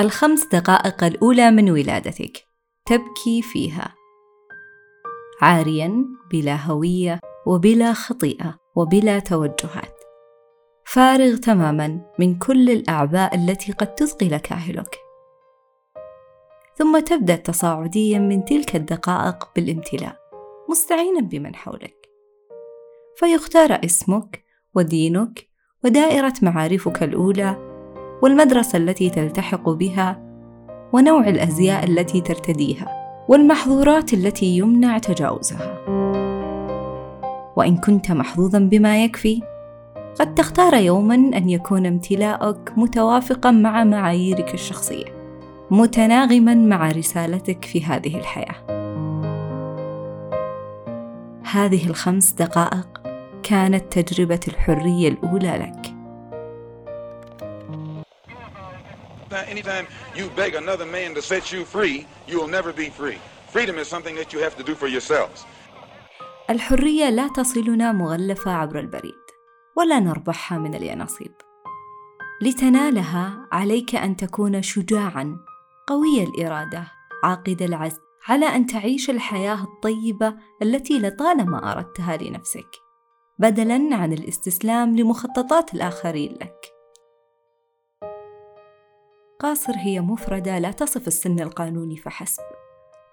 الخمس دقائق الأولى من ولادتك. تبكي فيها. عاريا بلا هوية وبلا خطيئة وبلا توجهات. فارغ تماما من كل الأعباء التي قد تثقل كاهلك. ثم تبدأ تصاعديا من تلك الدقائق بالامتلاء. مستعينا بمن حولك. فيختار اسمك ودينك ودائرة معارفك الأولى والمدرسة التي تلتحق بها ونوع الأزياء التي ترتديها والمحظورات التي يمنع تجاوزها. وإن كنت محظوظا بما يكفي قد تختار يوما أن يكون امتلاءك متوافقا مع معاييرك الشخصية متناغما مع رسالتك في هذه الحياة. هذه الخمس دقائق كانت تجربة الحرية الأولى لك. Anytime you beg another man to set you free, you will never be free. Freedom is something that you have to do for yourselves. الحرية لا تصلنا مغلفة عبر البريد، ولا نربحها من اليانصيب. لتنالها عليك أن تكون شجاعًا، قوي الإرادة، عاقد العزم، على أن تعيش الحياة الطيبة التي لطالما أردتها لنفسك، بدلاً عن الاستسلام لمخططات الآخرين لك. قاصر هي مفردة لا تصف السن القانوني فحسب،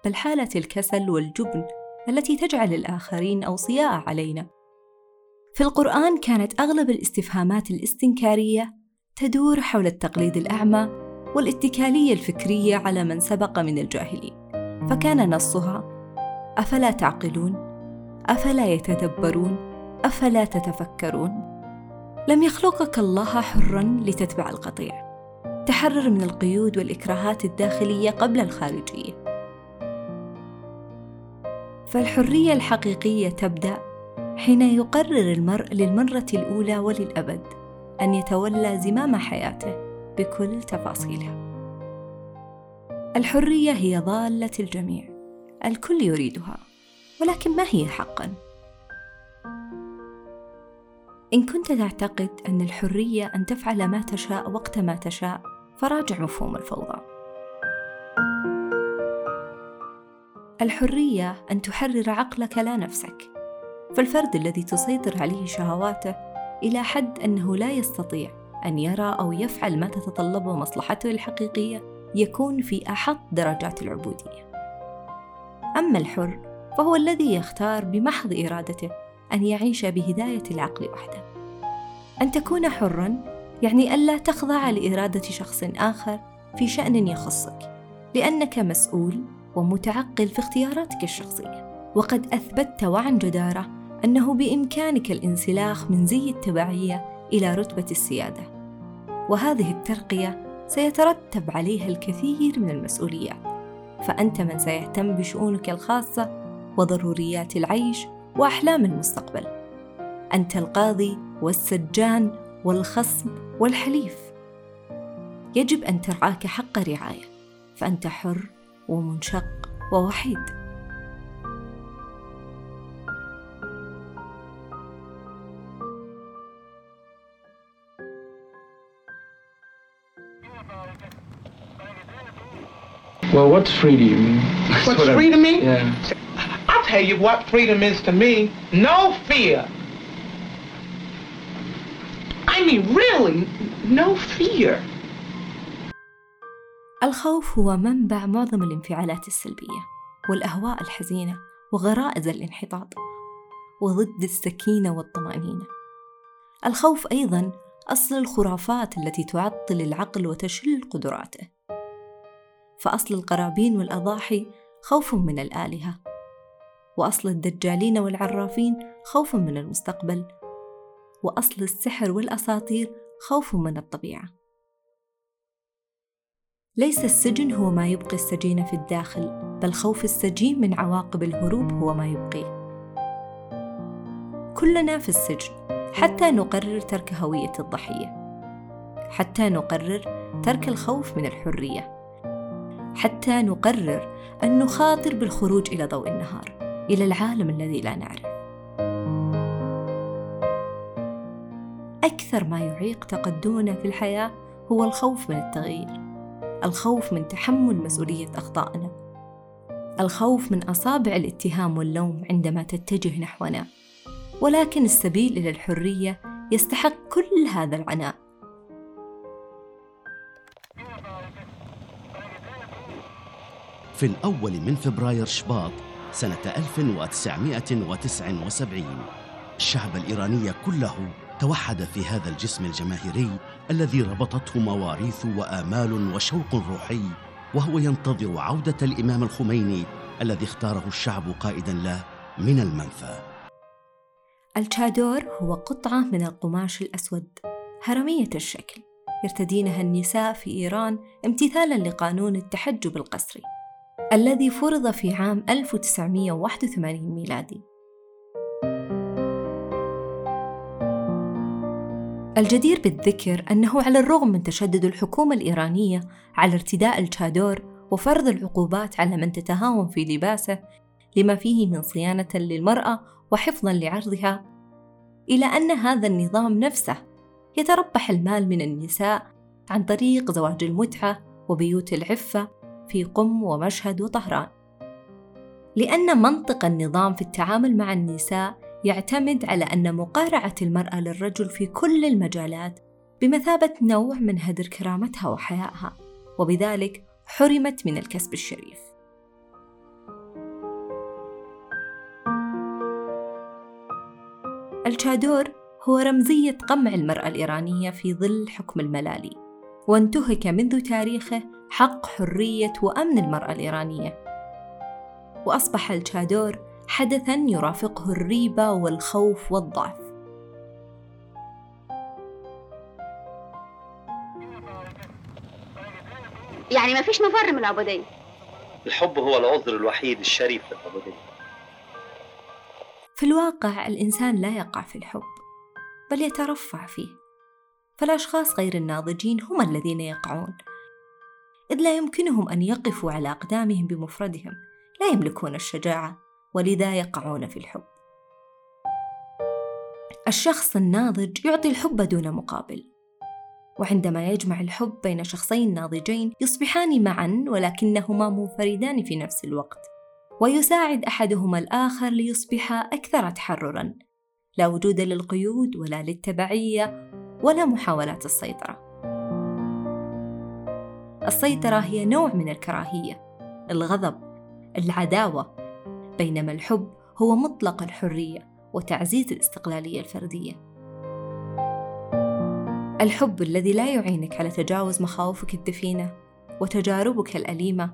بل حالة الكسل والجبن التي تجعل الآخرين أوصياء علينا. في القرآن كانت أغلب الاستفهامات الاستنكارية تدور حول التقليد الأعمى والاتكالية الفكرية على من سبق من الجاهلين. فكان نصها أفلا تعقلون أفلا يتدبرون أفلا تتفكرون؟ لم يخلقك الله حرا لتتبع القطيع. تحرر من القيود والإكراهات الداخلية قبل الخارجية. فالحرية الحقيقية تبدأ حين يقرر المرء للمرة الأولى وللأبد أن يتولى زمام حياته بكل تفاصيلها. الحرية هي ضالة الجميع. الكل يريدها ولكن ما هي حقا؟ إن كنت تعتقد أن الحرية أن تفعل ما تشاء وقت ما تشاء فراجع مفهوم الفوضى. الحرية أن تحرر عقلك لا نفسك. فالفرد الذي تسيطر عليه شهواته إلى حد أنه لا يستطيع أن يرى أو يفعل ما تتطلبه مصلحته الحقيقية يكون في أحط درجات العبودية. أما الحر فهو الذي يختار بمحض إرادته أن يعيش بهداية العقل وحده. أن تكون حرا يعني ألا تخضع لإرادة شخص آخر في شأن يخصك لأنك مسؤول ومتعقل في اختياراتك الشخصية. وقد أثبتت وعن جدارة أنه بإمكانك الانسلاخ من زي التبعية إلى رتبة السيادة. وهذه الترقية سيترتب عليها الكثير من المسؤوليات. فأنت من سيهتم بشؤونك الخاصة وضروريات العيش واحلام المستقبل أنت القاضي والسجان والخصم والحليف يجب أن ترعاك حق رعاية فأنت حر ومنشق ووحيد Well, what's free to you? What's what free to me? Yeah. Tell you what freedom is to me. No fear. I mean, really, no fear. الخوف هو منبع معظم الانفعالات السلبية والأهواء الحزينة وغرائز الانحطاط وضد السكينة والطمأنينة. الخوف أيضا أصل الخرافات التي تعطل العقل وتشل قدراته. فأصل القرابين والأضاحي خوف من الآلهة وأصل الدجالين والعرافين خوف من المستقبل وأصل السحر والأساطير خوف من الطبيعة. ليس السجن هو ما يبقي السجين في الداخل بل خوف السجين من عواقب الهروب هو ما يبقيه كلنا في السجن حتى نقرر ترك هوية الضحية حتى نقرر ترك الخوف من الحرية حتى نقرر أن نخاطر بالخروج إلى ضوء النهار. إلى العالم الذي لا نعرف. أكثر ما يعيق تقدمنا في الحياة هو الخوف من التغيير الخوف من تحمل مسؤولية أخطائنا الخوف من أصابع الاتهام واللوم عندما تتجه نحونا. ولكن السبيل إلى الحرية يستحق كل هذا العناء. في الأول من فبراير شباط سنة 1979 الشعب الإيراني كله توحد في هذا الجسم الجماهيري الذي ربطته مواريث وآمال وشوق روحي وهو ينتظر عودة الإمام الخميني الذي اختاره الشعب قائدا له من المنفى. الشادور هو قطعة من القماش الأسود هرمية الشكل يرتدينها النساء في إيران امتثالا لقانون التحجب القسري. الذي فرض في عام 1981 ميلادي. الجدير بالذكر أنه على الرغم من تشدد الحكومة الإيرانية على ارتداء الشادور وفرض العقوبات على من تتهاون في لباسه لما فيه من صيانة للمرأة وحفظا لعرضها إلى أن هذا النظام نفسه يتربح المال من النساء عن طريق زواج المتعة وبيوت العفة في قم ومشهد وطهران لأن منطق النظام في التعامل مع النساء يعتمد على أن مقارعة المرأة للرجل في كل المجالات بمثابة نوع من هدر كرامتها وحيائها وبذلك حرمت من الكسب الشريف. الشادور هو رمزية قمع المرأة الإيرانية في ظل حكم الملالي. وانتهك منذ تاريخه حق حرية وأمن المرأة الإيرانية. وأصبح الشادور حدثا يرافقه الريبة والخوف والضعف. يعني ما فيش مفر من العبودية الحب هو العذر الوحيد الشريف للعبودية في الواقع الإنسان لا يقع في الحب بل يترفع فيه. فالأشخاص غير الناضجين هم الذين يقعون. إذ لا يمكنهم أن يقفوا على أقدامهم بمفردهم لا يملكون الشجاعة ولذا يقعون في الحب. الشخص الناضج يعطي الحب دون مقابل. وعندما يجمع الحب بين شخصين ناضجين يصبحان معا ولكنهما منفردان في نفس الوقت. ويساعد أحدهما الآخر ليصبحا أكثر تحررا. لا وجود للقيود ولا للتبعية ولا محاولات السيطرة. السيطرة هي نوع من الكراهية الغضب العداوة بينما الحب هو مطلق الحرية وتعزيز الاستقلالية الفردية. الحب الذي لا يعينك على تجاوز مخاوفك الدفينة وتجاربك الأليمة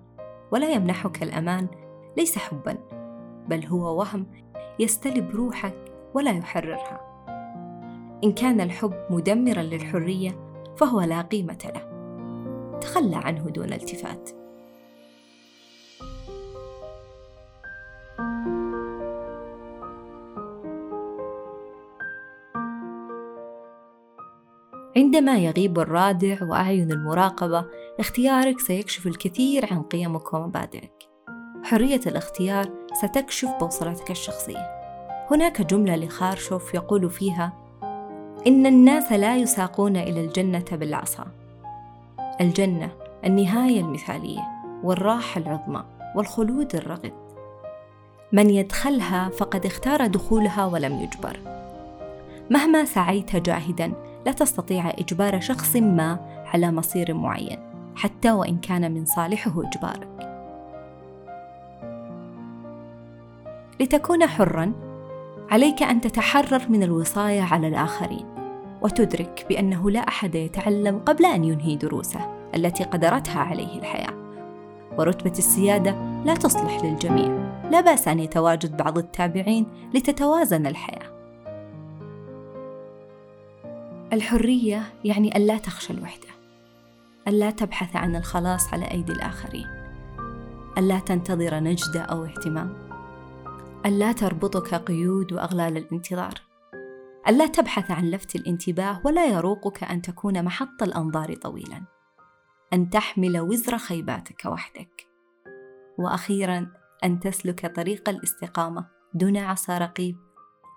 ولا يمنحك الأمان ليس حبا بل هو وهم يستلب روحك ولا يحررها. إن كان الحب مدمرا للحرية فهو لا قيمة له. تخلى عنه دون التفات. عندما يغيب الرادع وأعين المراقبة اختيارك سيكشف الكثير عن قيمك ومبادئك. حرية الاختيار ستكشف بوصلتك الشخصية. هناك جملة لخارشوف يقول فيها إن الناس لا يساقون إلى الجنة بالعصا. الجنة النهاية المثالية والراحة العظمى والخلود الرغد. من يدخلها فقد اختار دخولها ولم يجبر. مهما سعيت جاهدا لا تستطيع إجبار شخص ما على مصير معين حتى وإن كان من صالحه إجبارك. لتكون حرا عليك أن تتحرر من الوصاية على الآخرين. وتدرك بأنه لا أحد يتعلم قبل أن ينهي دروسه التي قدرتها عليه الحياة. ورتبة السيادة لا تصلح للجميع. لا بأس أن يتواجد بعض التابعين لتتوازن الحياة. الحرية يعني ألا تخشى الوحدة ألا تبحث عن الخلاص على أيدي الآخرين ألا تنتظر نجدة أو اهتمام ألا تربطك قيود وأغلال الانتظار. ألا تبحث عن لفت الانتباه ولا يروقك أن تكون محط الأنظار طويلا. أن تحمل وزر خيباتك وحدك. وأخيرا أن تسلك طريق الاستقامة دون عصا رقيب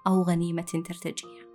أو غنيمة ترتجيها.